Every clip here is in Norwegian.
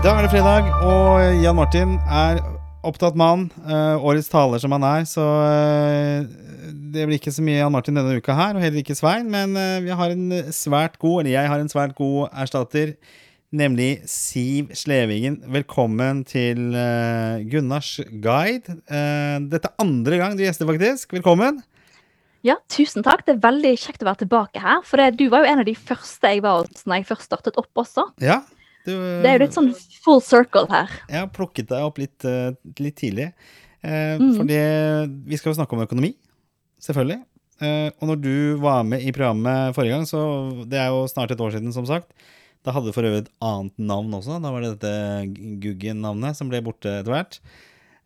Da er det fredag, og Jan Martin er opptatt mann. Uh, årets taler som han er, så uh, det blir ikke så mye Jan Martin denne uka her, og heller ikke Svein. Men uh, vi har en svært god, eller jeg har en svært god erstatter, nemlig Siv Slevingen. Velkommen til Gunnars guide. Dette er andre gang du gjester, faktisk. Velkommen. Ja, tusen takk. Det er veldig kjekt å være tilbake her. For det, du var jo en av de første jeg var hos når jeg først startet opp også. Ja, du, Det er jo litt sånn full circle her. Jeg har plukket deg opp litt, eh, litt tidlig. Eh, Mhm. Fordi vi skal jo snakke om økonomi, selvfølgelig. Eh, og når du var med i programmet forrige gang, så det er jo snart et år siden, som sagt. Da hadde du for øvrig et annet navn også. Da var det dette Guggen-navnet som ble borte etter hvert.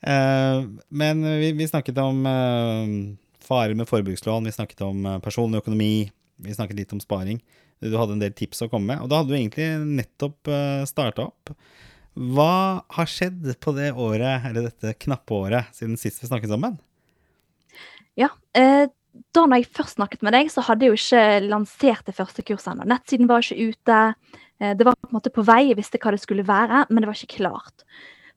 Eh, men vi, vi snakket om eh, farer med forbrukslån, vi snakket om personlig økonomi, vi snakket litt om sparing. Du hadde en del tips å komme med, og da hadde du egentlig nettopp uh, starta opp. Hva har skjedd på det året, eller dette knappe året, siden sist vi snakket sammen? Ja, eh, da når jeg først snakket med deg, så hadde jeg jo ikke lansert det første kurset ennå. Nettsiden var ikke ute. Eh, det var på en måte på vei, jeg visste hva det skulle være, men det var ikke klart.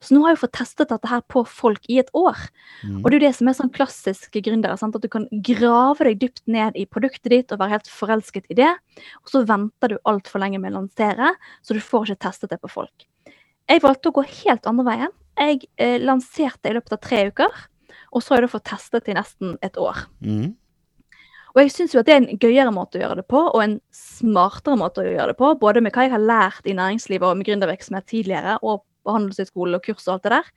Så nå har jeg fått testet dette her på folk i et år. Mm. Og det er jo det som er sånn klassiske gründere. Sant? At du kan grave deg dypt ned i produktet ditt og være helt forelsket i det. Og så venter du altfor lenge med å lansere, så du får ikke testet det på folk. Jeg valgte å gå helt andre veien. Jeg eh, lanserte i løpet av tre uker. Og så har jeg da fått testet i nesten et år. Mm. Og jeg syns jo at det er en gøyere måte å gjøre det på, og en smartere måte å gjøre det på. Både med hva jeg har lært i næringslivet og med gründervirksomhet tidligere, og på handelshøyskolen og kurs og alt det der.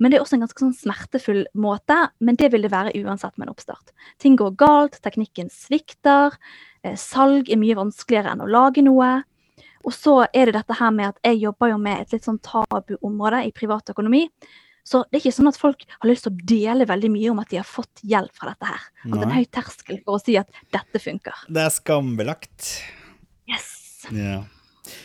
Men det er også en ganske sånn smertefull måte, men det vil det være uansett med en oppstart. Ting går galt, teknikken svikter, eh, salg er mye vanskeligere enn å lage noe. Og så er det dette her med at jeg jobber jo med et litt sånn tabuområde i privatøkonomi. Så det er ikke sånn at folk har lyst til å dele veldig mye om at de har fått hjelp fra dette her. At det er en høy terskel for å si at dette funker. Det er skambelagt. Yes! Ja.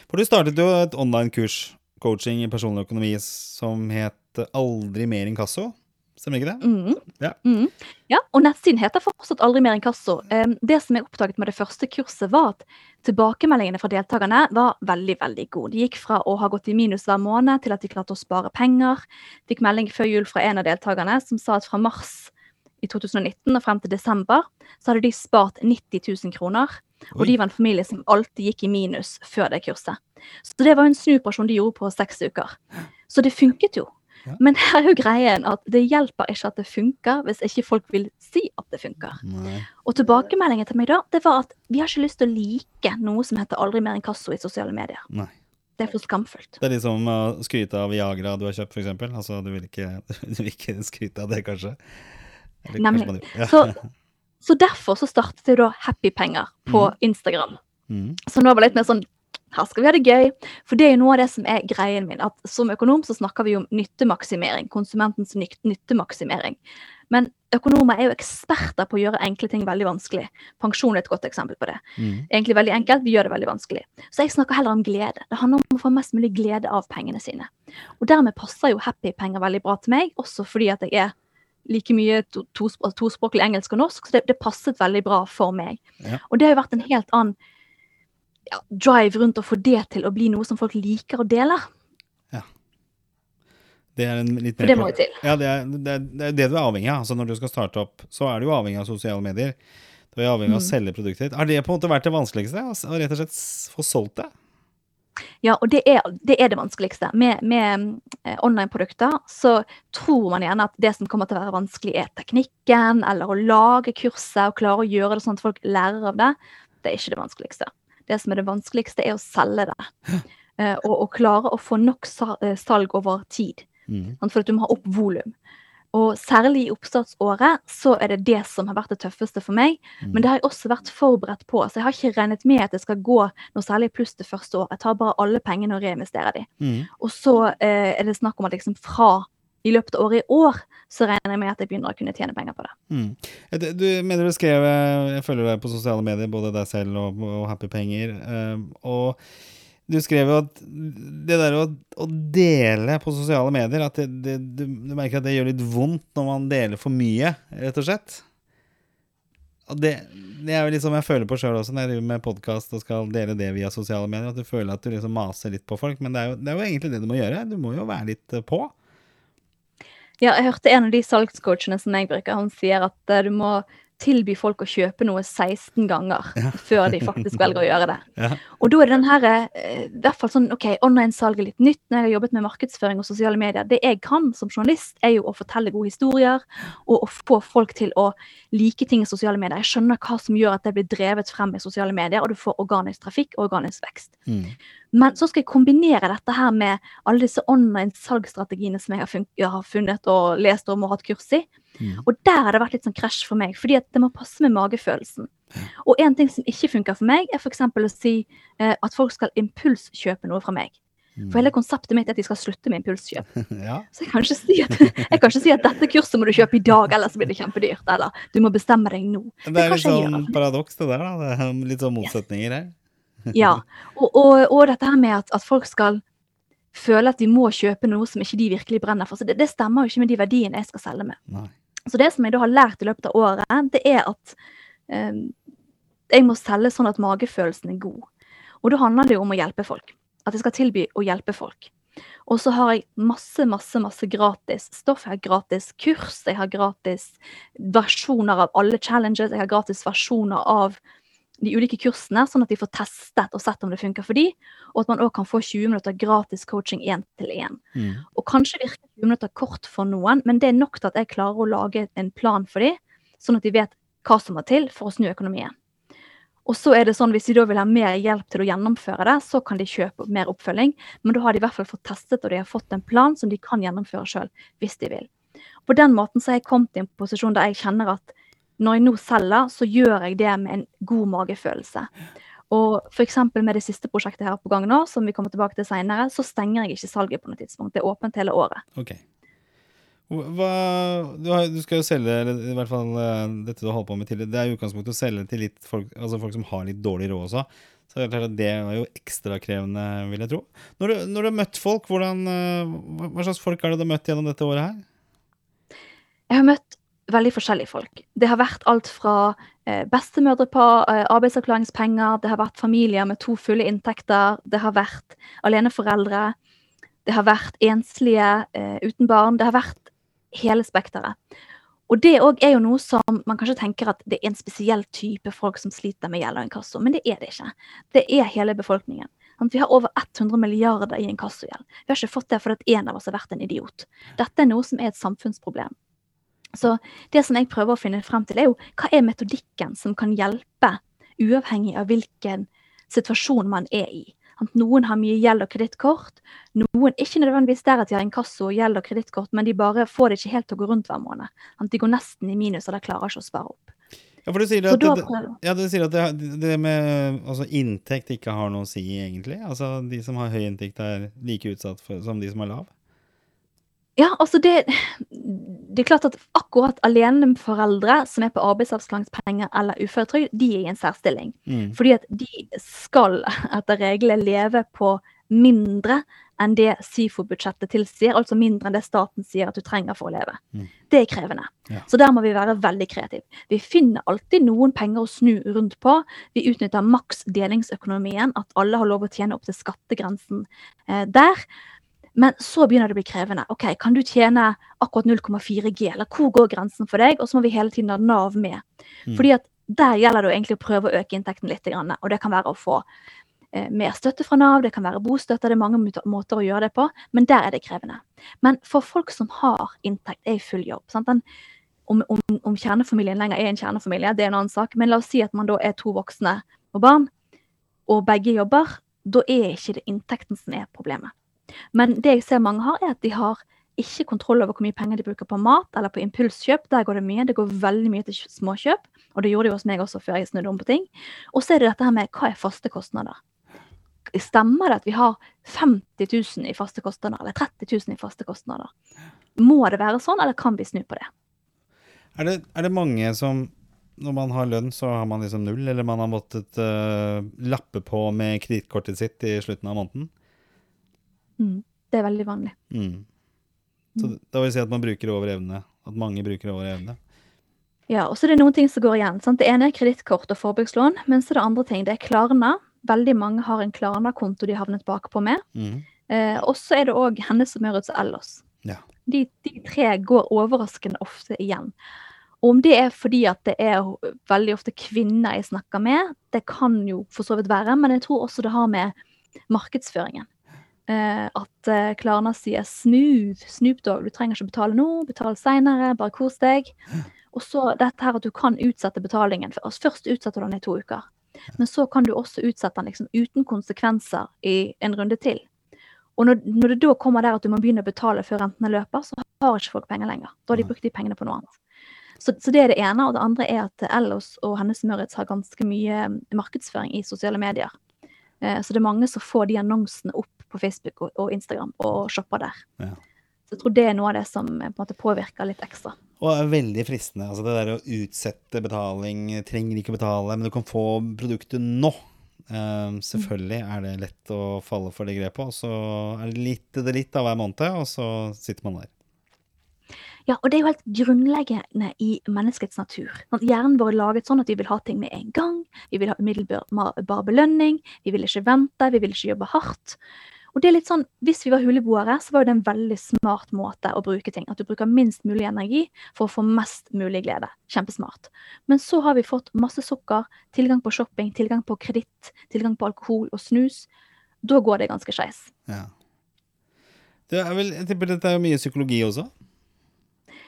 For du startet jo et online-kurs, coaching i personlig økonomi, som het Aldri mer inkasso. Stemmer ikke det? Mm. Ja. Mm. ja, og nettsiden heter fortsatt Aldri mer inkasso. Det som jeg oppdaget med det første kurset, var at tilbakemeldingene fra deltakerne var veldig veldig gode. De gikk fra å ha gått i minus hver måned til at de klarte å spare penger. Fikk melding før jul fra en av deltakerne som sa at fra mars i 2019 og frem til desember så hadde de spart 90 000 kroner. Og Oi. de var en familie som alltid gikk i minus før det kurset. Så det var en snuoperasjon de gjorde på seks uker. Så det funket jo. Ja. Men her er jo greien at det hjelper ikke at det funker, hvis ikke folk vil si at det funker. Nei. Og tilbakemeldingen til meg da, det var at vi har ikke lyst til å like noe som heter aldri mer inkasso i sosiale medier. Nei. Det er for skamfullt. Det er liksom å skryte av Viagra du har kjøpt, eksempel. Altså, du vil ikke, du vil ikke skryte av det, kanskje? Eller Nemlig. kanskje. Ja. Så, så derfor så startet jeg da Happy Penger på Instagram. Mm. Så nå var det litt mer sånn her skal vi ha det gøy. For det er jo noe av det som er greien min. at Som økonom så snakker vi om nyttemaksimering. Konsumentens nyttemaksimering. Men økonomer er jo eksperter på å gjøre enkle ting veldig vanskelig. Pensjon er et godt eksempel på det. Mm. Egentlig veldig enkelt, vi gjør det veldig vanskelig. Så jeg snakker heller om glede. Det handler om å få mest mulig glede av pengene sine. Og dermed passer jo happy-penger veldig bra til meg, også fordi at jeg er like mye to, tospråk, tospråklig engelsk og norsk, så det, det passet veldig bra for meg. Ja. Og det har jo vært en helt annen ja, drive rundt å få det til å bli noe som folk liker og deler. Det er en litt For det må jo til. Ja, det er, det er det er det du er avhengig av. Altså Når du skal starte opp, så er du jo avhengig av sosiale medier. Du er avhengig av å Mm. selge produktet ditt. Har det på en måte vært det vanskeligste? Å å rett og slett få solgt det? Ja, og det er det, er det vanskeligste. Med, med eh, online-produkter så tror man gjerne at det som kommer til å være vanskelig, er teknikken, eller å lage kurset og klare å gjøre det sånn at folk lærer av det. Det er ikke det vanskeligste. Det som er det vanskeligste, er å selge det. Eh, og, og klare å få nok eh, salg over tid. Mm. For at du må ha opp volum. Og særlig i oppstartsåret så er det det som har vært det tøffeste for meg. Mm. Men det har jeg også vært forberedt på. Så jeg har ikke regnet med at det skal gå noe særlig pluss det første året. Jeg tar bare alle pengene og reinvesterer de. Mm. Og så eh, er det snakk om at liksom fra i løpet av året i år, så regner jeg med at jeg begynner å kunne tjene penger på det. Mm. Du mener du skrev eh, Jeg følger deg på sosiale medier, både deg selv og, og Happy Penger. eh, og du skrev jo at det der å, å dele på sosiale medier At det, det, du, du merker at det gjør litt vondt når man deler for mye, rett og slett? Og det, det er jo liksom jeg føler på sjøl også når jeg driver med podkast og skal dele det via sosiale medier, at du føler at du liksom maser litt på folk. Men det er, jo, det er jo egentlig det du må gjøre. Du må jo være litt eh, på. Ja, jeg hørte en av de salgscoachene som jeg bruker, han sier at eh, du må tilby folk å kjøpe noe 16 ganger Ja. før de faktisk velger å gjøre det. Ja. Og da er det den her, eh, i hvert fall sånn, ok, Online-salget litt nytt når jeg har jobbet med markedsføring og sosiale medier. Det jeg kan som journalist, er jo å fortelle gode historier og å få folk til å like ting i sosiale medier. Jeg skjønner hva som gjør at det blir drevet frem i sosiale medier, og du får organisk trafikk og organisk vekst. Mm. Men så skal jeg kombinere dette her med alle disse online-salgsstrategiene som jeg har, har funnet og lest om og hatt kurs i. Mm. Og der har det vært litt sånn krasj for meg, fordi at det må passe med magefølelsen. Og en ting som ikke funker for meg, er f.eks. å si eh, at folk skal impulskjøpe noe fra meg. Mm. For hele konseptet mitt er at de skal slutte med impulskjøp. ja. Så jeg kan ikke si at, jeg kan ikke si at dette kurset må du kjøpe i dag, ellers blir det kjempedyrt. Eller du må bestemme deg nå. Det er litt sånn paradoks, det der. da. Det er litt sånn motsetninger her. Ja, og, og, og dette her med at, at folk skal føle at de må kjøpe noe som ikke de virkelig brenner for. Så det, det stemmer jo ikke med de verdiene jeg skal selge med. Nei. Så det som jeg da har lært i løpet av året, det er at eh, jeg må selge sånn at magefølelsen er god. Og da handler det jo om å hjelpe folk. At jeg skal tilby å hjelpe folk. Og så har jeg masse, masse, masse gratis stoff. Jeg har gratis kurs, jeg har gratis versjoner av alle challenges, jeg har gratis versjoner av de ulike kursene, sånn at de får testet og sett om det funker for de, og at man òg kan få 20 minutter gratis coaching én til én. Mm. Og kanskje virker 20 minutter kort for noen, men det er nok til at jeg klarer å lage en plan for de, sånn at de vet hva som må til for å snu økonomien. Og så er det sånn, Hvis de da vil ha mer hjelp til å gjennomføre det, så kan de kjøpe mer oppfølging. Men da har de i hvert fall fått testet og de har fått en plan som de kan gjennomføre sjøl hvis de vil. På den måten så har jeg kommet i en posisjon der jeg kjenner at når jeg nå selger, så gjør jeg det med en god magefølelse. Og f.eks. med det siste prosjektet her på gang nå, som vi kommer tilbake til senere, så stenger jeg ikke salget på noe tidspunkt. Det er åpent hele året. Okay. Hva, du, har, du skal jo selge, eller i hvert fall eh, dette du har holdt på med tidligere, det er i utgangspunktet å selge til folk, altså folk som har litt dårlig råd også. Så det er klart at det er jo ekstra krevende, vil jeg tro. Når du, når du har møtt folk, hvordan, eh, hva slags folk er det du har møtt gjennom dette året her? Jeg har møtt veldig forskjellige folk. Det har vært alt fra eh, bestemødre på eh, arbeidsavklaringspenger, det har vært familier med to fulle inntekter, det har vært aleneforeldre, det har vært enslige eh, uten barn. Det har vært hele spekteret. Og det òg er jo noe som man kanskje tenker at det er en spesiell type folk som sliter med gjeld og inkasso, men det er det ikke. Det er hele befolkningen. Vi har over 100 milliarder i inkassogjeld. Vi har ikke fått det fordi en av oss har vært en idiot. Dette er noe som er et samfunnsproblem. Så det som jeg prøver å finne frem til, er jo hva er metodikken som kan hjelpe, uavhengig av hvilken situasjon man er i. At noen har mye gjeld og kredittkort. Noen ikke nødvendigvis der at de har inkasso, og gjeld og kredittkort, men de bare får det ikke helt til å gå rundt hver måned. At de går nesten i minus, og de klarer ikke å spare opp. Ja, for du sier at, det, ja, du sier at det, det med altså, inntekt ikke har noe å si, egentlig. Altså, de som har høy inntekt, er like utsatt for, som de som har lav. Ja, altså det Det er klart at akkurat aleneforeldre som er på arbeidsavklaringspenger eller uføretrygd, de er i en særstilling. Mm. Fordi at de skal etter reglene leve på mindre enn det SIFO-budsjettet tilsier, altså mindre enn det staten sier at du trenger for å leve. Mm. Det er krevende. Ja. Så der må vi være veldig kreative. Vi finner alltid noen penger å snu rundt på. Vi utnytter maks delingsøkonomien, at alle har lov å tjene opp til skattegrensen eh, der. Men så begynner det å bli krevende. Ok, Kan du tjene akkurat 0,4 G, eller hvor går grensen for deg? Og så må vi hele tiden ha Nav med. Mm. Fordi at der gjelder det egentlig å prøve å øke inntekten litt. Og det kan være å få eh, mer støtte fra Nav, det kan være bostøtte, det er mange måter å gjøre det på, men der er det krevende. Men for folk som har inntekt, er i full jobb? Den, om, om, om kjernefamilien lenger er en kjernefamilie, det er en annen sak, men la oss si at man da er to voksne og barn, og begge jobber, da er ikke det inntekten som er problemet. Men det jeg ser mange har, er at de har ikke kontroll over hvor mye penger de bruker på mat eller på impulskjøp. Der går det mye. Det går veldig mye til småkjøp, og det gjorde det jo hos meg også før jeg snudde om på ting. Og så er det dette her med hva er faste kostnader. Stemmer det at vi har 50 000 i faste kostnader, eller 30 000 i faste kostnader? Må det være sånn, eller kan vi snu på det? Er det, er det mange som når man har lønn, så har man liksom null, eller man har måttet uh, lappe på med kredittkortet sitt i slutten av måneden? Mm. Det er veldig vanlig. Mm. Så Mm. da vil jeg si at man bruker over evne. At mange bruker over evne. Ja, og så er det noen ting som går igjen. Sant? Det ene er kredittkort og forbrukslån, men så er det andre ting. Det er Klarna. Veldig mange har en Klarna-konto de har havnet bakpå med. Mm. Eh, og så er det òg Hennes og Maurits og Ellers. Ja. De, de tre går overraskende ofte igjen. Og om det er fordi at det er veldig ofte kvinner jeg snakker med, det kan jo for så vidt være, men jeg tror også det har med markedsføringen. Eh, at eh, Klarna sier 'smooth', Snoop Dogg, du trenger ikke betale nå, betal seinere, bare kos deg. Og så dette her at du kan utsette betalingen. Altså, først utsetter du den i to uker. Men så kan du også utsette den liksom uten konsekvenser i en runde til. Og når, når det da kommer der at du må begynne å betale før rentene løper, så har ikke folk penger lenger. Da har de brukt de pengene på noe annet. Så, så det er det ene. Og det andre er at Ellos og Hennes Møritz har ganske mye mm, markedsføring i sosiale medier. Eh, så det er mange som får de annonsene opp på Facebook og, Instagram og shopper der. Ja. Så jeg tror det er noe av det som eh, på en måte påvirker litt ekstra. Og er veldig fristende. Altså det der å utsette betaling, trenger ikke betale, men du kan få produktet nå. Eh, selvfølgelig er det lett å falle for det grepet, og så er det litt det litt av hver måned, og så sitter man der. Ja, og det er jo helt grunnleggende i menneskets natur. Hjernen vår er laget sånn at vi vil ha ting med en gang. Vi vil ha umiddelbar belønning. Vi vil ikke vente, vi vil ikke jobbe hardt. Og det er litt sånn, Hvis vi var huleboere, så var det en veldig smart måte å bruke ting. At du bruker minst mulig energi for å få mest mulig glede. Kjempesmart. Men så har vi fått masse sukker, tilgang på shopping, tilgang på kreditt, tilgang på alkohol og snus. Da går det ganske skeis. Ja. Det jeg tipper dette er mye psykologi også?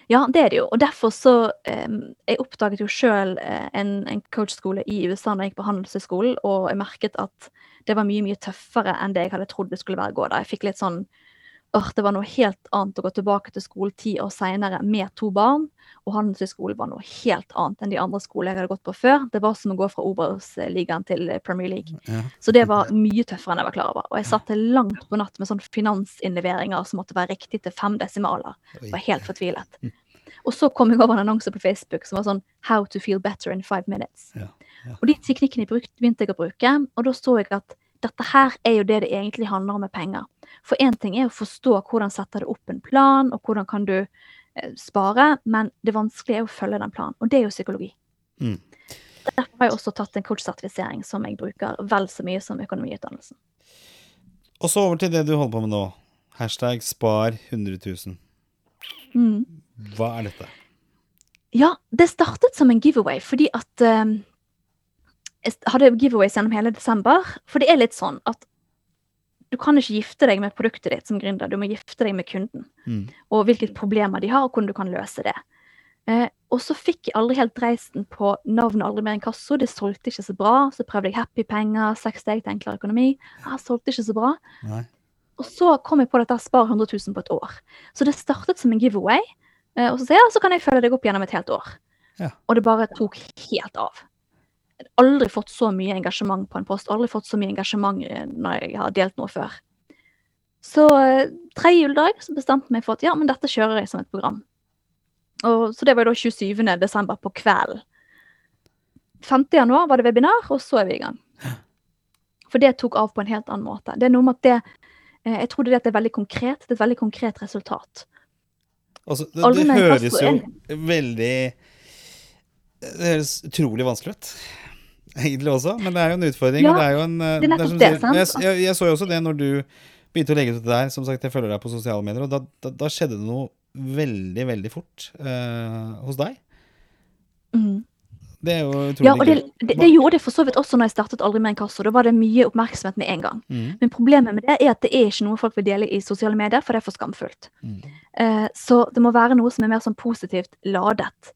Ja, det er det jo. Og derfor så eh, Jeg oppdaget jo sjøl eh, en, en coachskole i USA da jeg gikk på Handelshøyskolen, og jeg merket at det var mye, mye tøffere enn det jeg hadde trodd det skulle være å gå da. Jeg fikk litt sånn Åh, det var noe helt annet å gå tilbake til skolen ti år seinere med to barn. Og Handelshøyskolen var noe helt annet enn de andre skolene jeg hadde gått på før. Det var som å gå fra Obos-ligaen til Premier League. Ja. Så det var mye tøffere enn jeg var klar over. Og jeg satt langt på natt med sånn finansinnleveringer som måtte være riktig til fem desimaler. Var helt fortvilet. Og så kom jeg over en annonse på Facebook som var sånn How to feel better in five minutes. Ja, ja. Og de teknikkene begynte jeg å bruke, og da så jeg at dette her er jo det det egentlig handler om med penger. For én ting er å forstå hvordan setter du opp en plan, og hvordan kan du eh, spare, men det vanskelige er å følge den planen. Og det er jo psykologi. Mm. Derfor har jeg også tatt en coach-sertifisering som jeg bruker vel så mye som økonomiutdannelsen. Og så over til det du holder på med nå. Hashtag spar 100 000. Mm. Hva er dette? Ja, det startet som en giveaway, fordi at eh, Jeg hadde giveaways gjennom hele desember. For det er litt sånn at du kan ikke gifte deg med produktet ditt som gründer, du må gifte deg med kunden. Mm. Og hvilke problemer de har, og hvordan du kan løse det. Eh, og så fikk jeg aldri helt dreisen på navnet Aldri mer inkasso. Det solgte ikke så bra. Så prøvde jeg Happy Penger, Seks steg til enklere økonomi. Jeg solgte ikke så bra. Nei. Og så kom jeg på dette Spar 100 000 på et år. Så det startet som en giveaway. Eh, Og så sier jeg så kan jeg følge deg opp gjennom et helt år. Ja. Og det bare tok helt av. Jeg har aldri fått så mye engasjement på en post. Aldri fått så mye engasjement eh, når jeg har delt noe før. Så eh, tredje juledag så bestemte jeg meg for at ja, men dette kjører jeg som et program. Og, så det var da 27. desember på kvelden. 5. januar var det webinar, og så er vi i gang. For det tok av på en helt annen måte. Det er noe med at det Jeg trodde det at det er veldig konkret. Det er et veldig konkret resultat. Altså, det, det høres jo veldig Det høres utrolig vanskelig ut. Egentlig også, men det er jo en utfordring. Ja, det er jo en, eh, det er som? Jeg, jeg, jeg så jo også det når du begynte å legge ut det der. Som sagt, jeg følger deg på sosiale medier, og da, da, da skjedde det noe veldig, veldig fort uh, hos deg. Mm. Det er jo utrolig Ja, og det, det, det gjorde det for så vidt også når jeg startet Aldri med en kasse. Da var det mye oppmerksomhet med en gang. Mm, Men problemet med det er at det er ikke noe folk vil dele i sosiale medier, for det er for skamfullt. mm. Eh, så det må være noe som er mer sånn positivt ladet.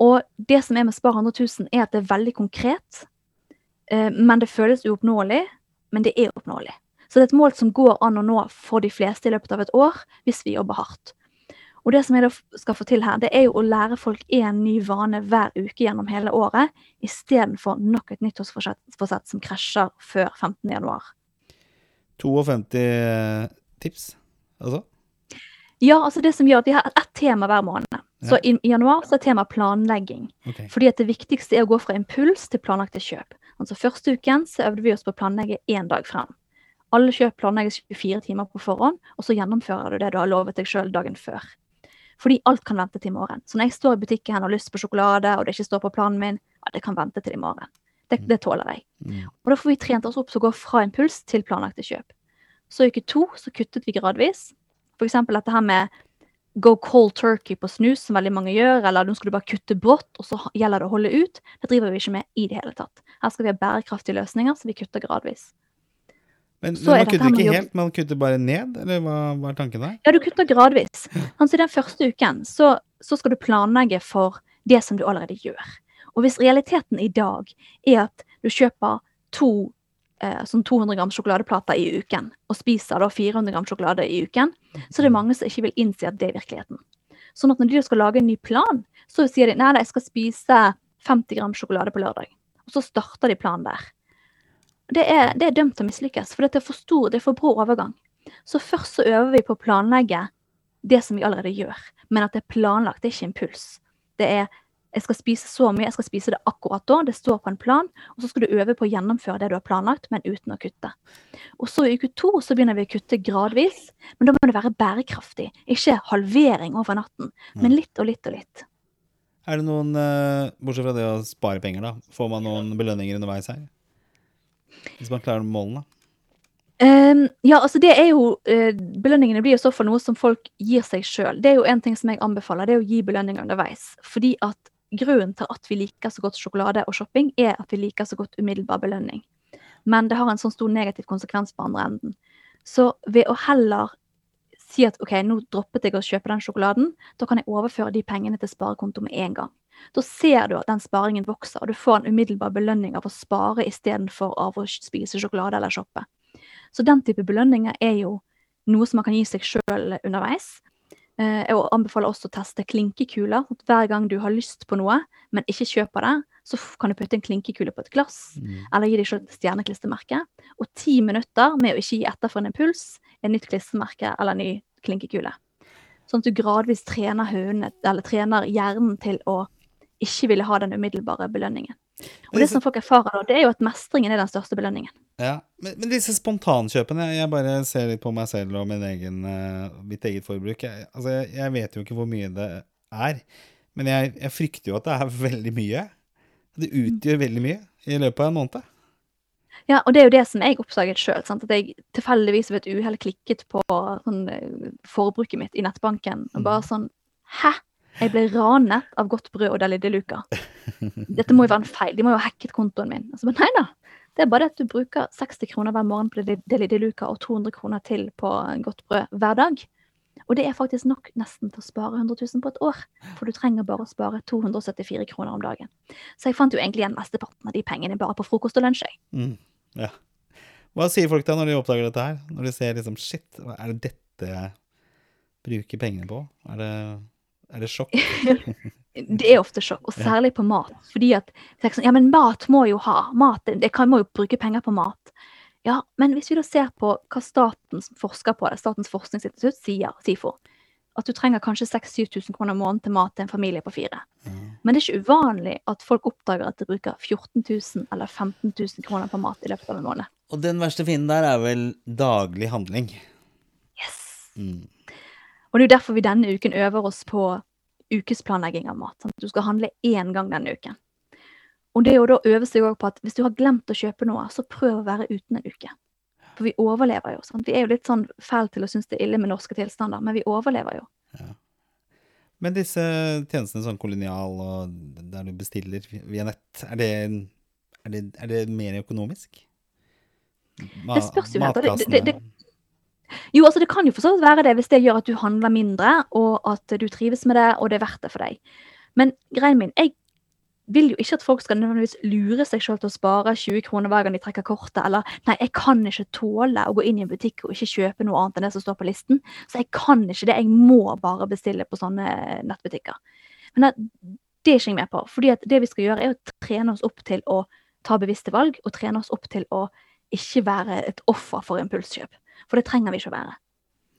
Og det som er med Spar 100 000, er at det er veldig konkret. Eh, men det føles uoppnåelig, men det er oppnåelig. Så det er et mål som går an å nå for de fleste i løpet av et år, hvis vi jobber hardt. Og det som jeg da skal få til her, det er jo å lære folk én ny vane hver uke gjennom hele året, istedenfor nok et nyttårsforsett forsett som krasjer før 15. januar. 52 tips, altså? Ja, altså det som gjør at vi har ett tema hver måned. Så i, i januar så er tema planlegging. Okay. Fordi at det viktigste er å gå fra impuls til planlagte kjøp. Altså Første uken så øvde vi oss på å planlegge én dag frem. Alle kjøp planlegges 24 timer på forhånd, og så gjennomfører du det du har lovet deg sjøl dagen før. Fordi alt kan vente til i morgen. Så når jeg står i butikken og har lyst på sjokolade, og det ikke står på planen min, ja, det kan vente til i morgen. Det, det tåler jeg. Mm. Og da får vi trent oss opp til å gå fra impuls til planlagte kjøp. Så i uke to så kuttet vi gradvis. For eksempel dette her med go cold turkey på snus, som veldig mange gjør, eller nå skal du bare kutte brått, og så gjelder det å holde ut. Det driver vi ikke med i det hele tatt. Her skal vi ha bærekraftige løsninger, så vi kutter gradvis. Men, Så men man kutter ikke helt, man kutter bare ned, eller hva, hva er tanken der? Ja, du kutter gradvis. Altså, den første uken så, så skal du planlegge for det som du allerede gjør. Og hvis realiteten i dag er at du kjøper to eh, sånn 200 gram sjokoladeplater i uken, og spiser da 400 gram sjokolade i uken, så er det mange som ikke vil innse at det er virkeligheten. Sånn at når de skal lage en ny plan, så sier de nei, nei, jeg skal spise 50 gram sjokolade på lørdag. Og så starter de planen der. Det er, det er dømt til å mislykkes, for det er for stor, det er for brå overgang. Så først så øver vi på å planlegge det som vi allerede gjør, men at det er planlagt, det er ikke impuls. Det er jeg skal spise så mye, jeg skal spise det akkurat da, det står på en plan, og så skal du øve på å gjennomføre det du har planlagt, men uten å kutte. Og så i uke to så begynner vi å kutte gradvis, men da må det være bærekraftig. Ikke halvering over natten, men litt og litt og litt. Er det noen, eh, bortsett fra det å spare penger, da, får man noen belønninger underveis her? Hvis man klarer målene? Um, ja, altså det er jo uh, Belønningene blir i så fall noe som folk gir seg sjøl. Det er jo en ting som jeg anbefaler, det er å gi belønninger underveis. Fordi at grunnen til at vi liker så godt sjokolade og shopping, er at vi liker så godt umiddelbar belønning. Men det har en sånn stor negativ konsekvens på andre enden. Så ved å heller si at OK, nå droppet jeg å kjøpe den sjokoladen, da kan jeg overføre de pengene til sparekonto med en gang. Da ser du at den sparingen vokser, og du får en umiddelbar belønning av å spare istedenfor av å spise sjokolade eller shoppe. Så den type belønninger er jo noe som man kan gi seg sjøl underveis. Eh, Jeg anbefaler også å teste klinkekuler. Hver gang du har lyst på noe, men ikke kjøper det, så kan du putte en klinkekule på et glass, Mm. eller gi deg sjøl et stjerneklistremerke. Og ti minutter med å ikke gi etter for en impuls, et nytt klistremerke eller en ny klinkekule. Sånn at du gradvis trener eller trener hjernen til å ikke ville ha den umiddelbare belønningen. Og det som folk erfarer da, det er jo at mestringen er den største belønningen. Ja, men, men disse spontankjøpene Jeg bare ser litt på meg selv og min egen, eh, mitt eget forbruk. Jeg, altså, jeg, vet jo ikke hvor mye det er, men jeg, jeg frykter jo at det er veldig mye. Det utgjør veldig mye i løpet av en måned. Ja, og det er jo det som jeg oppdaget sjøl. At jeg tilfeldigvis ved et uhell klikket på sånn, eh, forbruket mitt i nettbanken. Og bare sånn Hæ? Jeg ble ranet av godt brød og Deli de Luca. Dette må jo være en feil. De må jo ha hacket kontoen min. Altså, men Nei da. Det er bare at du bruker 60 kroner hver morgen på Deli de Luca og 200 kroner til på godt brød hver dag. Og det er faktisk nok nesten til å spare 100 000 på et år. For du trenger bare å spare 274 kroner om dagen. Så jeg fant jo egentlig igjen mesteparten av de pengene bare på frokost og lunsj. Mm, ja. Hva sier folk da når de oppdager dette her? Når de ser liksom Shit, hva er det dette jeg bruker pengene på? Er det, er det sjokk? Det er ofte sjokk, og særlig på mat. Fordi at ja, men mat må jo ha. Mat, det- kan må jo bruke penger på mat. Ja, men hvis vi da ser på hva statens forsker på det, Statens forskningsinstitutt sier, SIFO, at du trenger kanskje 6000-7000 kroner i måneden til mat til en familie på fire. Men det er ikke uvanlig at folk oppdager at de bruker 14 000 eller 15 000 kroner på mat i løpet av en måned. Og den verste fienden der er vel daglig handling. Yes! Mm. Og det er jo derfor vi denne uken øver oss på ukesplanlegging av mat. Sant? Du skal handle én gang denne uken. Og det er jo da øve seg på at hvis du har glemt å kjøpe noe, så prøv å være uten en uke. For vi overlever jo. Sant? Vi er jo litt sånn fæle til å synes det er ille med norske tilstander, men vi overlever jo. Men disse tjenestene sånn kolonial og der du bestiller via nett, er det, er det, er det mer økonomisk? Ma Det spørs jo og det- det- det- Jo, altså det kan jo for være det hvis det gjør at du handler mindre, og at du trives med det, og det er verdt det for deg. Men greien min, jeg vil jo ikke at folk skal nødvendigvis lure seg selv til å spare 20 kroner hver gang de trekker kortet, eller nei, jeg kan ikke tåle å gå inn i en butikk og ikke kjøpe noe annet enn det som står på listen, så jeg kan ikke det, jeg må bare bestille på sånne nettbutikker. Men det, det er ikke jeg med på, fordi det vi skal gjøre er å trene oss opp til å ta bevisste valg, og trene oss opp til å ikke være et offer for impulskjøp. For det trenger vi ikke å være.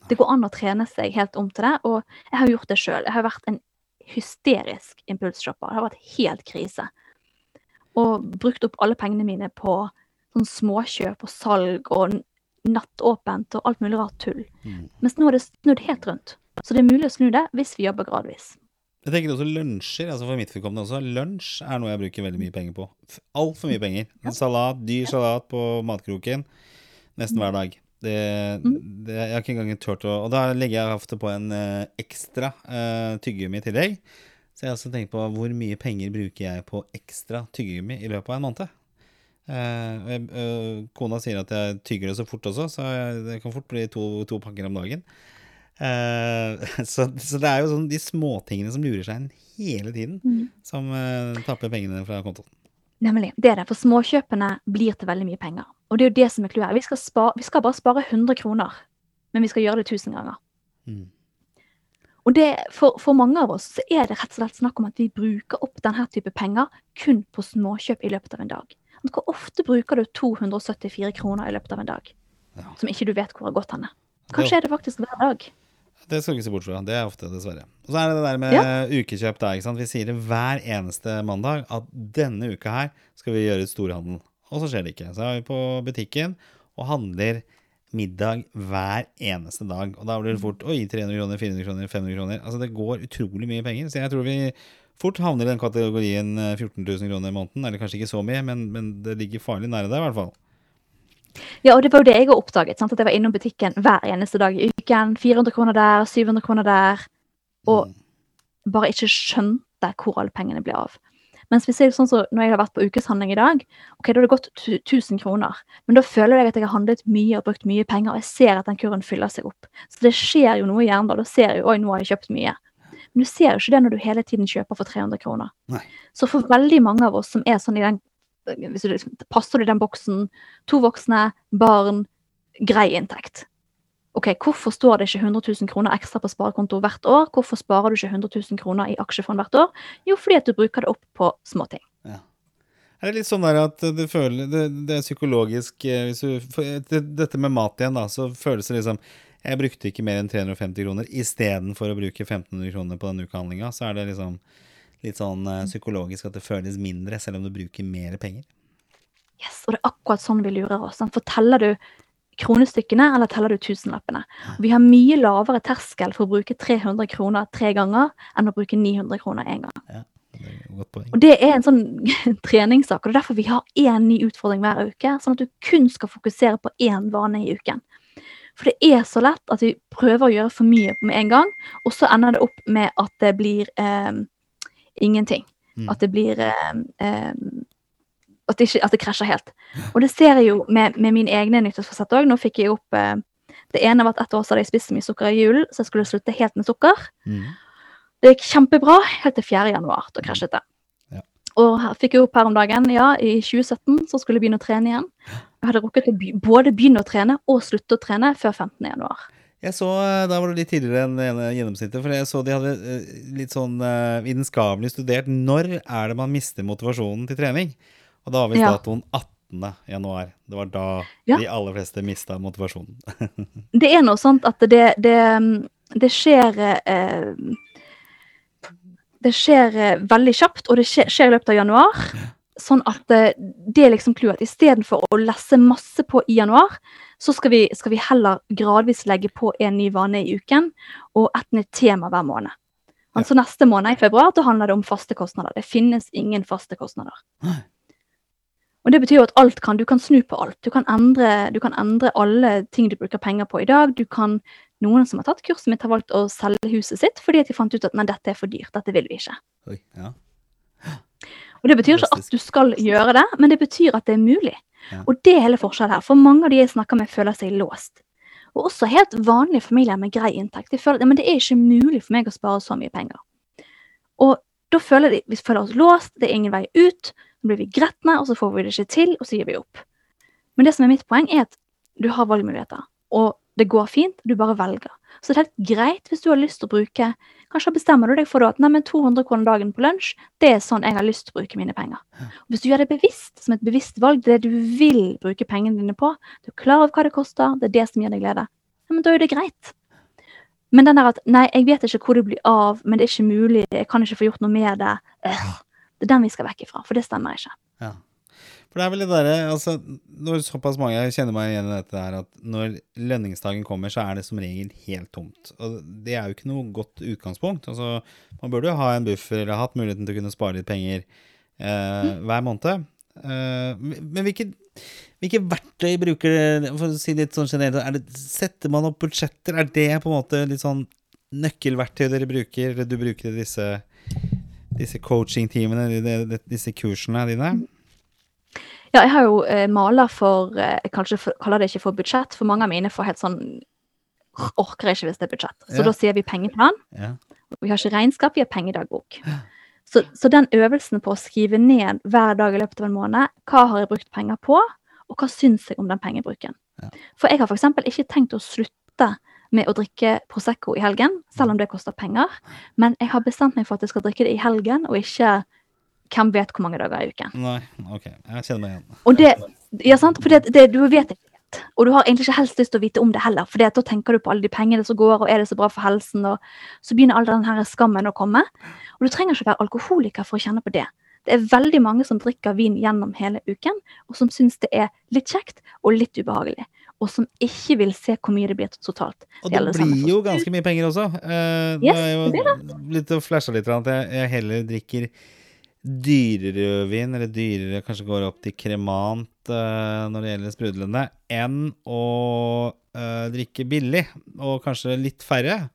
Det går an å trene seg helt om til det, og jeg har gjort det sjøl. Jeg har vært en hysterisk impulsshopper. Det har vært helt krise. Og brukt opp alle pengene mine på sånn småkjøp og salg og nattåpent og alt mulig rart tull. Mm. Mens nå er det snudd helt rundt. Så det er mulig å snu det hvis vi jobber gradvis. Jeg tenker også lunsjer. altså For mitt vedkommende også. Lunsj er noe jeg bruker veldig mye penger på. Altfor mye penger. En salat, dyr salat på matkroken nesten hver dag. Det, det, jeg har ikke engang turt å Og da legger jeg ofte på en eh, ekstra uh, tyggegummi i tillegg. Så jeg har også tenkt på hvor mye penger bruker jeg på ekstra tyggegummi i løpet av en måned. Uh, jeg, uh, kona sier at jeg tygger det så fort også, så jeg, det kan fort bli to, to pakker om dagen. Uh, så, så det er jo sånn de småtingene som lurer seg inn hele tiden, som uh, tapper pengene fra kontoen. Nemlig. Det er det. For småkjøpene blir til veldig mye penger. Og det er jo det som er clouet. Vi, vi skal bare spare 100 kroner, men vi skal gjøre det 1000 ganger. Mm. Og det, for, for mange av oss så er det rett og slett snakk om at vi bruker opp denne type penger kun på småkjøp i løpet av en dag. Hvor ofte bruker du 274 kroner i løpet av en dag? Ja. Som ikke du vet hvor har gått henne. Kanskje er det faktisk hver dag. Det skal du ikke se bort fra. Det er ofte, dessverre. Og så er det det der med ukekjøp. da, ikke sant? Vi sier det hver eneste mandag at denne uka her skal vi gjøre storhandel. Og så skjer det ikke. Så er vi på butikken og handler middag hver eneste dag. Og da blir det fort oi, 300 kroner, 400 kroner, 500 kroner. Altså det går utrolig mye penger. Så jeg tror vi fort havner i den kategorien eh, 14 000 kroner i måneden. Eller kanskje ikke så mye, men, men det ligger farlig nære det, i hvert fall. Ja, og det var jo det jeg oppdaget. Sant? At jeg var innom butikken hver eneste dag i uken. 400 kroner der, 700 kroner der. Og Mm. bare ikke skjønte hvor alle pengene ble av. Mens hvis jeg, sånn som når jeg har vært på ukeshandling i dag, ok, da har det gått tu- 1000 kroner. Men da føler jeg at jeg har handlet mye og brukt mye penger, og jeg ser at den kurven fyller seg opp. Så det skjer jo noe i hjernen da. Da ser jeg jo oi, nå har jeg kjøpt mye. Men du ser jo ikke det når du hele tiden kjøper for 300 kroner. Nei. Så for veldig mange av oss som er sånn i den hvis du liksom, Passer du i den boksen? To voksne, barn, grei inntekt. Ok, Hvorfor står det ikke 100 000 kroner ekstra på sparekonto hvert år? Hvorfor sparer du ikke 100 000 kroner i aksjefond hvert år? Jo, fordi at du bruker det opp på småting. Ja. Er det litt sånn der at du føler Det, det er psykologisk eh, du, for det, Dette med mat igjen, da, så føles det liksom Jeg brukte ikke mer enn 350 kroner istedenfor å bruke 1500 kroner på den ukehandlinga. Så er det liksom litt sånn eh, psykologisk at det føles mindre, selv om du bruker mer penger. Yes, Og det er akkurat sånn vi lurer oss. Forteller du kronestykkene, eller teller du tusenlappene? Vi har mye lavere terskel for å bruke 300 kroner tre ganger enn å bruke 900 kroner én gang. Det poeng. Og det er en sånn treningssak, og det er derfor vi har én ny utfordring hver uke. Sånn at du kun skal fokusere på én vane i uken. For det er så lett at vi prøver å gjøre for mye med en gang, og så ender det opp med at det blir eh, ingenting. Mm. At det blir eh, eh, at, det ikke, at det krasjer helt. Og det ser jeg jo med, med mine egne nyttårsforsett òg. Nå fikk jeg opp eh, Det ene var at ett år så hadde jeg spist mye sukker i julen, så jeg skulle slutte helt med sukker. Mm. Det gikk kjempebra helt til 4. januar. Da krasjet det. Ja. Og fikk jeg opp her om dagen, ja, i 2017 så skulle jeg begynne å trene igjen. Jeg hadde rukket å både begynne å trene og slutte å trene før 15. januar. Jeg så, eh, Da var du litt tidligere enn enn gjennomsnittet. For jeg så de hadde eh, litt sånn eh, vitenskapelig studert når er det man mister motivasjonen til trening. Og da var visst Ja. datoen 18. januar. Det var da Ja. de aller fleste mista motivasjonen. Det er noe sånt at det, det, det skjer eh, Det skjer eh, veldig kjapt, og det skjer, i løpet av januar. Sånn at eh, det er liksom clouet. Istedenfor å lesse masse på i januar, så skal vi, skal vi heller gradvis legge på en ny vane i uken og et nytt tema hver måned. Altså Neste måned, i februar, da handler det om faste kostnader. Det finnes ingen faste kostnader. Nei. Og det betyr jo at alt kan, du kan snu på alt. Du kan, endre, du kan endre alle ting du bruker penger på i dag. Du kan, noen som har tatt kurset mitt, har valgt å selge huset sitt fordi de fant ut at nei, dette er for dyrt. Dette vil vi ikke. Oi, ja. Og Det betyr ikke at du skal gjøre det, men det betyr at det er mulig. Ja. Og det er hele forskjellen her. For mange av de jeg snakker med, føler seg låst. Og også helt vanlige familier med grei inntekt. De føler at men det er ikke mulig for meg å spare så mye penger. Og da føler de, vi føler oss låst, det er ingen vei ut. Så blir vi gretne, og så får vi det ikke til, og så gir vi opp. Men det som er mitt poeng, er at du har valgmuligheter. Og det går fint, du bare velger. Så det er helt greit hvis du har lyst til å bruke Kanskje bestemmer du deg for at nei, men 200 kroner dagen på lunsj, det er sånn jeg har lyst til å bruke mine penger. Og hvis du gjør det bevisst, som et bevisst valg, det det du vil bruke pengene dine på, du er klar over hva det koster, det er det som gir deg glede, ja, men da er det greit. Men den der at nei, jeg vet ikke hvor det blir av, men det er ikke mulig, jeg kan ikke få gjort noe med det, øh, det er den vi skal vekk ifra, for det stemmer ikke. Ja. For det er vel det derre altså, Når såpass mange kjenner meg igjen i dette her, at når lønningsdagen kommer, så er det som regel helt tomt. Og det er jo ikke noe godt utgangspunkt. Altså, man burde jo ha en buffer eller hatt muligheten til å kunne spare litt penger eh, hver måned. Eh, men hvilke, hvilke verktøy bruker for å si litt sånn generelt, er det, setter man opp budsjetter? Er det på en måte litt sånn nøkkelverktøy dere bruker, eller du bruker i disse, disse coaching-teamene, disse kursene dine? Ja, jeg har jo eh, maler for eh, Jeg kanskje for, kaller det ikke for budsjett, for mange av mine får helt sånn Orker ikke hvis det er budsjett. Så Ja. da sier vi pengeplan. Ja. Vi har ikke regnskap, vi har pengedagbok. Så, så den øvelsen på å skrive ned hver dag i løpet av en måned hva har jeg brukt penger på, og hva syns jeg om den pengebruken. Ja. For jeg har f.eks. ikke tenkt å slutte med å drikke Prosecco i helgen, selv om det koster penger. Men jeg har bestemt meg for at jeg skal drikke det i helgen, og ikke hvem vet hvor mange dager i uken. Nei, ok. Jeg kjenner meg igjen. Og det, ja, sant? For det, det, du vet ikke helt. Og du har egentlig ikke helst lyst til å vite om det heller, for da tenker du på alle de pengene som går, og er det så bra for helsen, og så begynner all den her skammen å komme. Og du trenger ikke være alkoholiker for å kjenne på det. Det er veldig mange som drikker vin gjennom hele uken, og som syns det er litt kjekt og litt ubehagelig. Og som ikke vil se hvor mye det blir totalt. Og Det det det blir jo ganske mye penger også. Uh, Yes, nå er det jo litt å flashe litt at jeg, jeg heller drikker dyrere vin, eller dyrere kanskje går opp til kremant uh, når det gjelder sprudlende, enn å uh, drikke billig, og kanskje litt færre.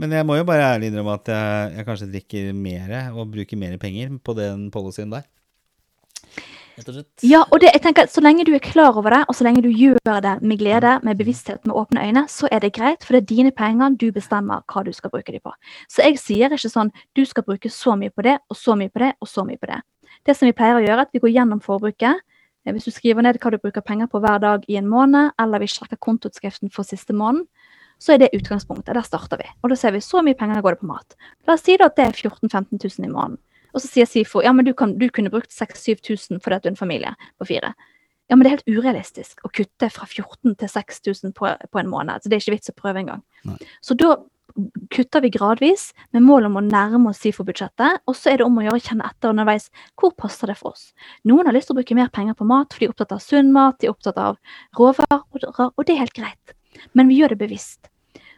Men jeg må jo bare ærlig innrømme at jeg, jeg kanskje drikker mer og bruker mer penger på den policyen der. Rett og slett. Ja, og det, jeg tenker at så lenge du er klar over det, og så lenge du gjør det med glede, med bevissthet, med åpne øyne, så er det greit, for det er dine penger, du bestemmer hva du skal bruke dem på. Så jeg sier ikke sånn du skal bruke så mye på det, og så mye på det, og så mye på det. Det som vi pleier å gjøre, er at vi går gjennom forbruket. Eh, Hvis du skriver ned hva du bruker penger på hver dag i en måned, eller vi sjekker kontoutskriften for siste måned, så er det utgangspunktet. Der starter vi. Og da ser vi så mye penger går det på mat. La oss si at det er 14 000-15 000 i måneden. Og så sier SIFO ja, men du, kan, du kunne brukt 6000-7000 fordi at du er en familie på fire. Ja, men det er helt urealistisk å kutte fra 14 til 6000 på, på en måned. Så det er ikke vits å prøve engang. Så da kutter vi gradvis med mål om å nærme oss SIFO-budsjettet. Og så er det om å gjøre å kjenne etter underveis hvor passer det for oss. Noen har lyst til å bruke mer penger på mat, for de er opptatt av sunn mat, de er opptatt av råvarer, og, det er helt greit. Men vi gjør det bevisst.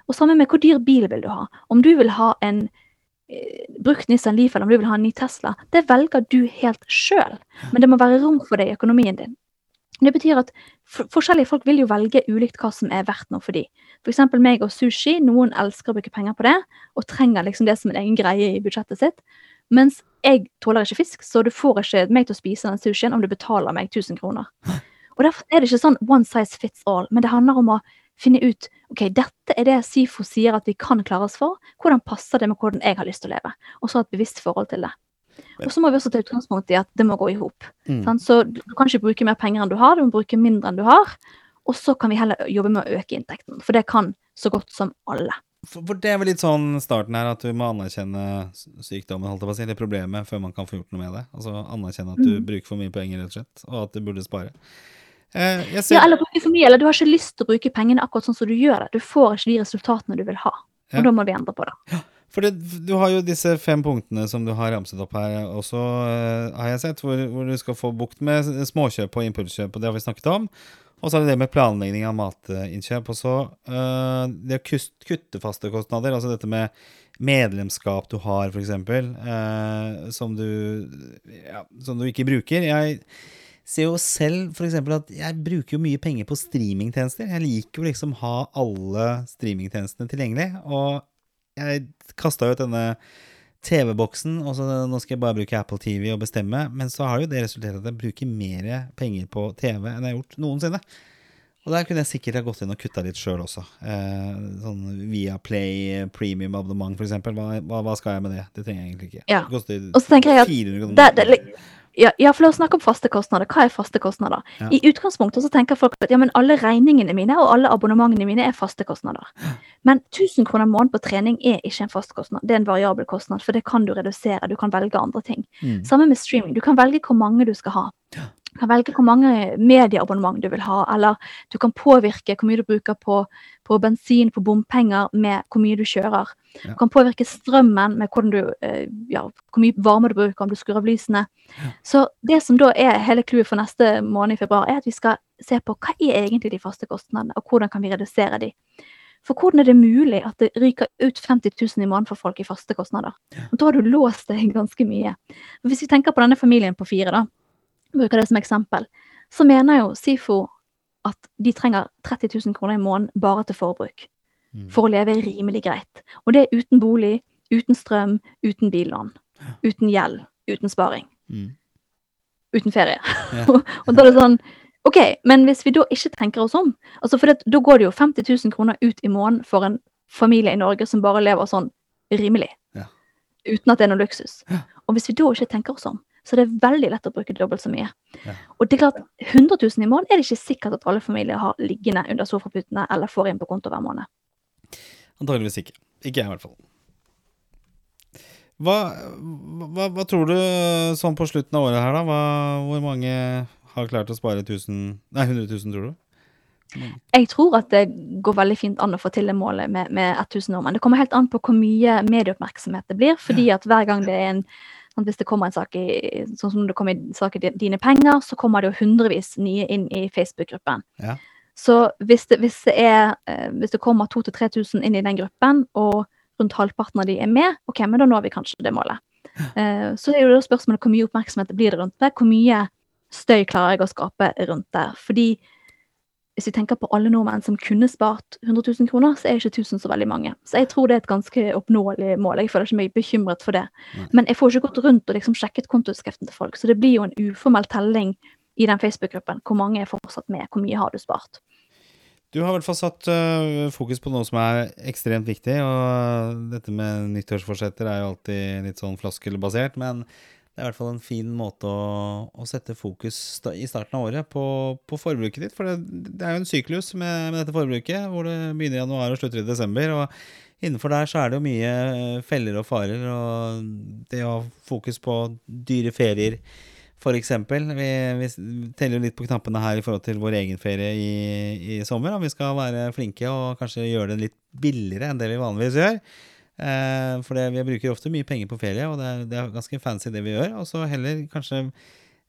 Og sammen med hvor dyr bil vil du ha. Om du vil ha en brukt Nissan Leaf eller om du vil ha en ny Tesla, det velger du helt sjøl. Men det må være rom for det i økonomien din. Det betyr at forskjellige folk vil jo velge ulikt hva som er verdt noe for dem. F.eks. meg og sushi. Noen elsker å bruke penger på det, og trenger liksom det som en egen greie i budsjettet sitt. Mens jeg tåler ikke fisk, så du får ikke meg til å spise den sushien om du betaler meg 1000 kroner. Og Derfor er det ikke sånn one size fits all, men det handler om å finne ut ok, dette er det SIFO sier at vi kan klare oss for. Hvordan passer det med hvordan jeg har lyst til å leve? Og så ha et bevisst forhold til det. Og så må vi også ta utgangspunkt i at det må gå i hop. Mm. Så du kan ikke bruke mer penger enn du har, du må bruke mindre enn du har. Og så kan vi heller jobbe med å øke inntekten, for det kan så godt som alle. For, det er vel litt sånn starten her, at du må anerkjenne sykdommen, holdt jeg på å si, eller problemet, før man kan få gjort noe med det. Altså anerkjenne at du Mm. bruker for mye penger, rett og slett, og at du burde spare. Eh, ser, Ja, eller bruke for mye, eller du har ikke lyst til å bruke pengene akkurat sånn som du gjør det. Du får ikke de resultatene du vil ha. Og Ja. da må vi endre på det. For du har jo disse fem punktene som du har ramset opp her også, eh, har jeg sett, hvor, hvor du skal få bukt med småkjøp og impulskjøp, og det har vi snakket om. Og så er det det med planlegging av matinnkjøp. Og så uh, det å kutte faste kostnader, altså dette med medlemskap du har, f.eks., uh, som, du, ja, som du ikke bruker. Jeg ser jo selv f.eks. at jeg bruker jo mye penger på streamingtjenester. Jeg liker jo liksom ha alle streamingtjenestene tilgjengelig. Og jeg kasta ut denne TV-boksen, og så nå skal jeg bare bruke Apple TV og bestemme. Men så har jo det resultert at jeg bruker mer penger på TV enn jeg har gjort noensinne. Og der kunne jeg sikkert ha gått inn og kutta litt sjøl også. Eh, sånn via Play premium abonnement, eksempel. Hva, hva, hva skal jeg med det? Det trenger jeg egentlig ikke. Ja. Det koster Og så tenker jeg at 400 kroner. Ja, ja, for la oss snakke om faste kostnader. Hva er faste kostnader? Ja. I utgangspunktet så tenker folk at ja, men alle regningene mine og alle abonnementene mine er faste kostnader. Men 1000 kroner måneden på trening er ikke en fast kostnad. Det er en variabel kostnad, for det kan du redusere. Du kan velge andre ting. Mm. Samme med streaming. Du kan velge hvor mange du skal ha. Du kan velge hvor mange medieabonnement du vil ha, eller du kan påvirke hvor mye du bruker på, på bensin, på bompenger, med hvor mye du kjører. Ja. Du kan påvirke strømmen med du, eh, ja, hvor mye varme du bruker, om du skrur av lysene. Så det som da er hele clouet for neste måned i februar, er at vi skal se på hva er egentlig de faste kostnadene, og hvordan kan vi redusere de. For hvordan er det mulig at det ryker ut 50 000 i måneden for folk i faste kostnader? Og Da har du låst deg ganske mye. Hvis vi tenker på denne familien på fire, da, bruker det som eksempel, så mener jo SIFO at de trenger 30 000 kroner i måneden bare til forbruk. Mm. For å leve rimelig greit. Og det er uten bolig, uten strøm, uten billån. Uten gjeld, uten sparing. Mm. Uten ferie. Ja. og da er det sånn OK, men hvis vi da ikke tenker oss om altså for det, Da går det jo 50 000 kroner ut i måneden for en familie i Norge som bare lever sånn rimelig. Ja. Uten at det er noe luksus. Og hvis vi da ikke tenker oss om, så det er veldig lett å bruke dobbelt så mye. Ja. Og det er klart, 100 000 i måneden er det ikke sikkert at alle familier har liggende under sofaputene eller får inn på konto hver måned. Antageligvis ikke. Ikke jeg, i hvert fall. Hva, hva, hva tror du sånn på slutten av året her, da? Hva, hvor mange har klart å spare 1000, nei, 100 000, tror du? Jeg tror at det går veldig fint an å få til det målet med, med 1000 nordmenn. Det kommer helt an på hvor mye medieoppmerksomhet det blir. fordi at hver gang det er en sånn, Hvis det kommer en sak i sånn som det kommer en sak i Dine penger, så kommer det jo hundrevis nye inn i Facebook-gruppen. Ja. Så hvis det, hvis det er eh, Hvis det kommer 2000-3000 inn i den gruppen, og rundt halvparten av de er med, ok, men da når vi kanskje det målet. Ja. så er jo da spørsmålet hvor mye oppmerksomhet blir det rundt det. Hvor mye støy klarer jeg å skape rundt det. Fordi hvis vi tenker på alle nordmenn som kunne spart 100 000 kroner, så er ikke 1000 så veldig mange. Så jeg tror det er et ganske oppnåelig mål. Jeg føler ikke meg bekymret for det. Men jeg får ikke gått rundt og liksom sjekket kontoutskriften til folk, så det blir jo en uformell telling i den Facebook-gruppen. Hvor mange er fortsatt med? Hvor mye har du spart? Du har i hvert fall satt øh, fokus på noe som er ekstremt viktig, og dette med nyttårsforsetter er jo alltid litt sånn floskelbasert, men det er i hvert fall en fin måte å, å sette fokus i starten av året på, på forbruket ditt, for det, det er jo en syklus med, med dette forbruket, hvor det begynner i januar og slutter i desember, og innenfor der så er det jo mye øh, feller og farer, og det å ha fokus på dyre ferier, eksempel. Vi, vi teller jo litt på knappene her i forhold til vår egen ferie i, i sommer. Om vi skal være flinke og kanskje gjøre det litt billigere enn det vi vanligvis gjør. Eh, for det, vi bruker ofte mye penger på ferie, og det er, det er ganske fancy det vi gjør. Og så heller kanskje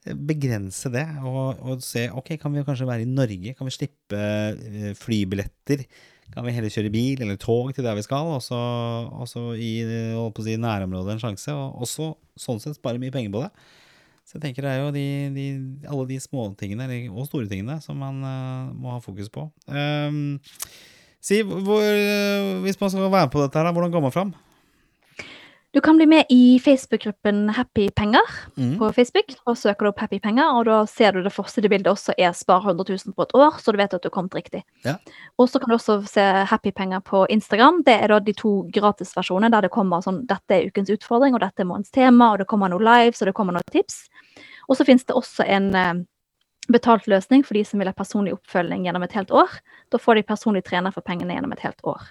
begrense det og, og se ok, kan vi kanskje være i Norge? Kan vi slippe eh, flybilletter? Kan vi heller kjøre bil eller tog til der vi skal, og så, gi si, nærområdet en sjanse? Og også sånn sett spare mye penger på det. Så jeg tenker det er jo de, de, alle de småtingene, og store tingene, som man uh, må ha fokus på. Um, si, hvor, eh, hvis man skal være med på dette her, hvordan går man fram? Du kan bli med i Facebook-gruppen Happy Penger Mm. på Facebook. og søker du opp Happy Penger, og da ser du det første bildet også er spar 100 000 på et år, så du vet at du har kommet riktig. Ja. Og så kan du også se Happy Penger på Instagram. Det er da de to gratisversjonene der det kommer sånn dette er ukens utfordring, og dette er månedens tema, og det kommer noe lives, og det kommer noen tips. Og så finnes det også en eh, betalt løsning for de som vil ha personlig oppfølging gjennom et helt år. Da får de personlig trener for pengene gjennom et helt år.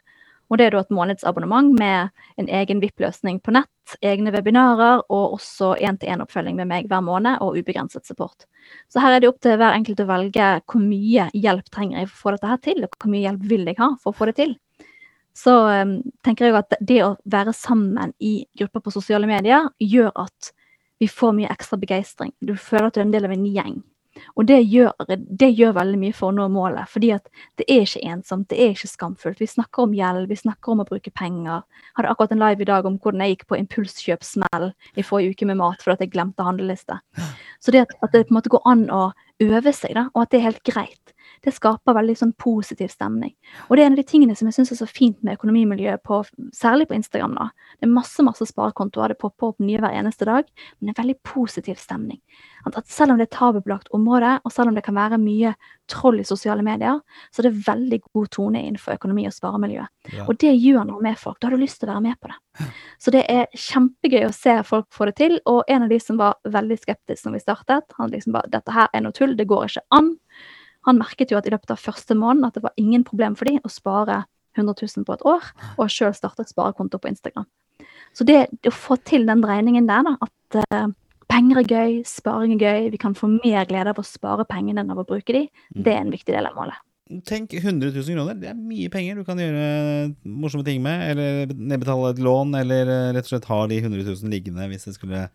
Og det er da et månedsabonnement med en egen VIP-løsning på nett, egne webinarer og også én-til-én-oppfølging med meg hver måned og ubegrenset support. Så her er det opp til hver enkelt å velge hvor mye hjelp trenger jeg for å få dette her til, og hvor mye hjelp vil jeg ha for å få det til. Så um, tenker jeg at det å være sammen i grupper på sosiale medier gjør at vi får mye ekstra begeistring. Du føler at du er en del av en gjeng. Og det gjør, det gjør veldig mye for å nå målet. fordi at det er ikke ensomt, det er ikke skamfullt. Vi snakker om gjeld, vi snakker om å bruke penger. Jeg Hadde akkurat en live i dag om hvordan jeg gikk på impulskjøpsmell i forrige uke med mat fordi jeg glemte handleliste. Så det at, at det på en måte går an å øve seg, da, og at det er helt greit, det skaper veldig sånn positiv stemning. Og det er en av de tingene som jeg syns er så fint med økonomimiljøet, på, særlig på Instagram. da. Det er masse masse sparekontoer, det popper opp nye hver eneste dag, men det er veldig positiv stemning. At, selv om det er tabubelagt område, og selv om det kan være mye troll i sosiale medier, så er det veldig god tone innenfor økonomi- og sparemiljø. Ja. Og det gjør noe med folk. Da har du lyst til å være med på det. Så det er kjempegøy å se folk få det til. Og en av de som var veldig skeptisk når vi startet, han liksom bare Dette her er noe tull, det går ikke an. Han merket jo at i løpet av første måneden at det var ingen problem for dem å spare 100 000 på et år, og sjøl startet sparekonto på Instagram. Så det, det å få til den dreiningen der, da, at uh, penger er gøy, sparing er gøy, vi kan få mer glede av å spare pengene enn av å bruke de. Mm. Det er en viktig del av målet. Tenk 100 000 kroner. Det er mye penger du kan gjøre morsomme ting med. Eller nedbetale et lån, eller eh, rett og slett ha de 100 000 liggende hvis det skulle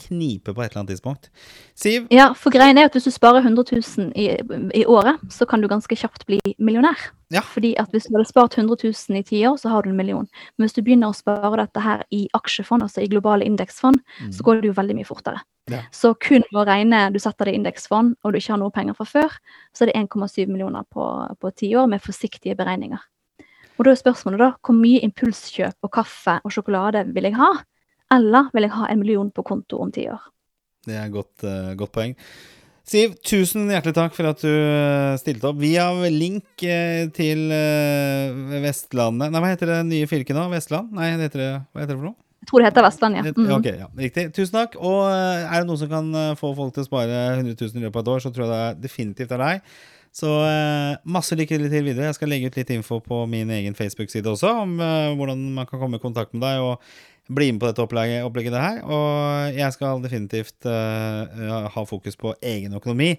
knipe på et eller annet tidspunkt. Siv, Ja, for greien er at hvis du sparer 100 000 i, i året, så kan du ganske kjapt bli millionær. Ja. Fordi at hvis du hadde spart 100 000 i ti år, så har du en million. Men hvis du begynner å spare dette her i aksjefond, altså i globale indeksfond, så går det jo veldig mye fortere. Ja. Så kun å regne du setter det i indeksfond, og du ikke har noe penger fra før, så er det 1,7 millioner på på ti år med forsiktige beregninger. Og da er spørsmålet da, hvor mye impulskjøp og kaffe og sjokolade vil jeg ha? Eller vil jeg ha en million på konto om ti år? Det er et godt, eh, godt poeng. Siv, tusen hjertelig takk for at du eh, stilte opp. Vi har link eh, til Vestlandet Nei, hva heter det nye fylket nå? Vestland? Nei, det heter det, hva heter det for noe? Jeg tror det heter Vestland, ja. Mm. Ok, ja, riktig. Tusen takk. Og er det noen som kan få folk til å spare 100 000 i løpet av et år, så tror jeg det definitivt er deg. Så eh, masse lykke til videre. Jeg skal legge ut litt info på min egen Facebook-side også, om eh, hvordan man kan komme i kontakt med deg og bli med på dette opplegget, opplegget her. Og jeg skal definitivt eh, ha fokus på egen økonomi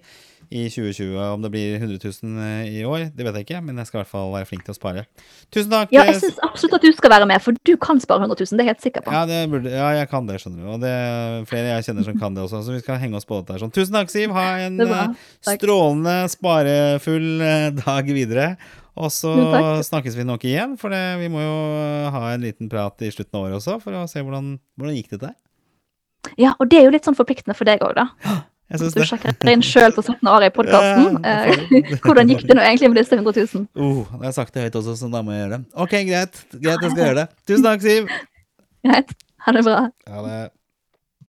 i 2020. Om det blir 100 000 i år, det vet jeg ikke, men jeg skal i hvert fall være flink til å spare. Tusen takk. Ja, eh, jeg syns absolutt at du skal være med, for du kan spare 100 000. Det er jeg helt sikker på. ja, det burde, ja, jeg kan det, skjønner du. Og det er flere jeg kjenner som kan det også, så vi skal henge oss på dette her. Sånn. Tusen takk, Siv. Ha en eh, strålende, sparefull eh, dag videre. Og så snakkes vi nok igjen, for det, vi må jo eh, ha en liten prat i slutten av året også, for å se hvordan, hvordan gikk dette. Ja, og det er jo litt sånn forpliktende for deg òg, da. Jeg syns det. du sjekker inn sjøl på 17 år i podkasten. Ja, hvordan gikk det nå egentlig med disse 100 000? Oh, jeg har sagt det høyt også, så da må jeg gjøre det. Ok, greit. Greit, jeg skal gjøre det. Tusen takk, Siv. Greit. Ha det bra. Ha det.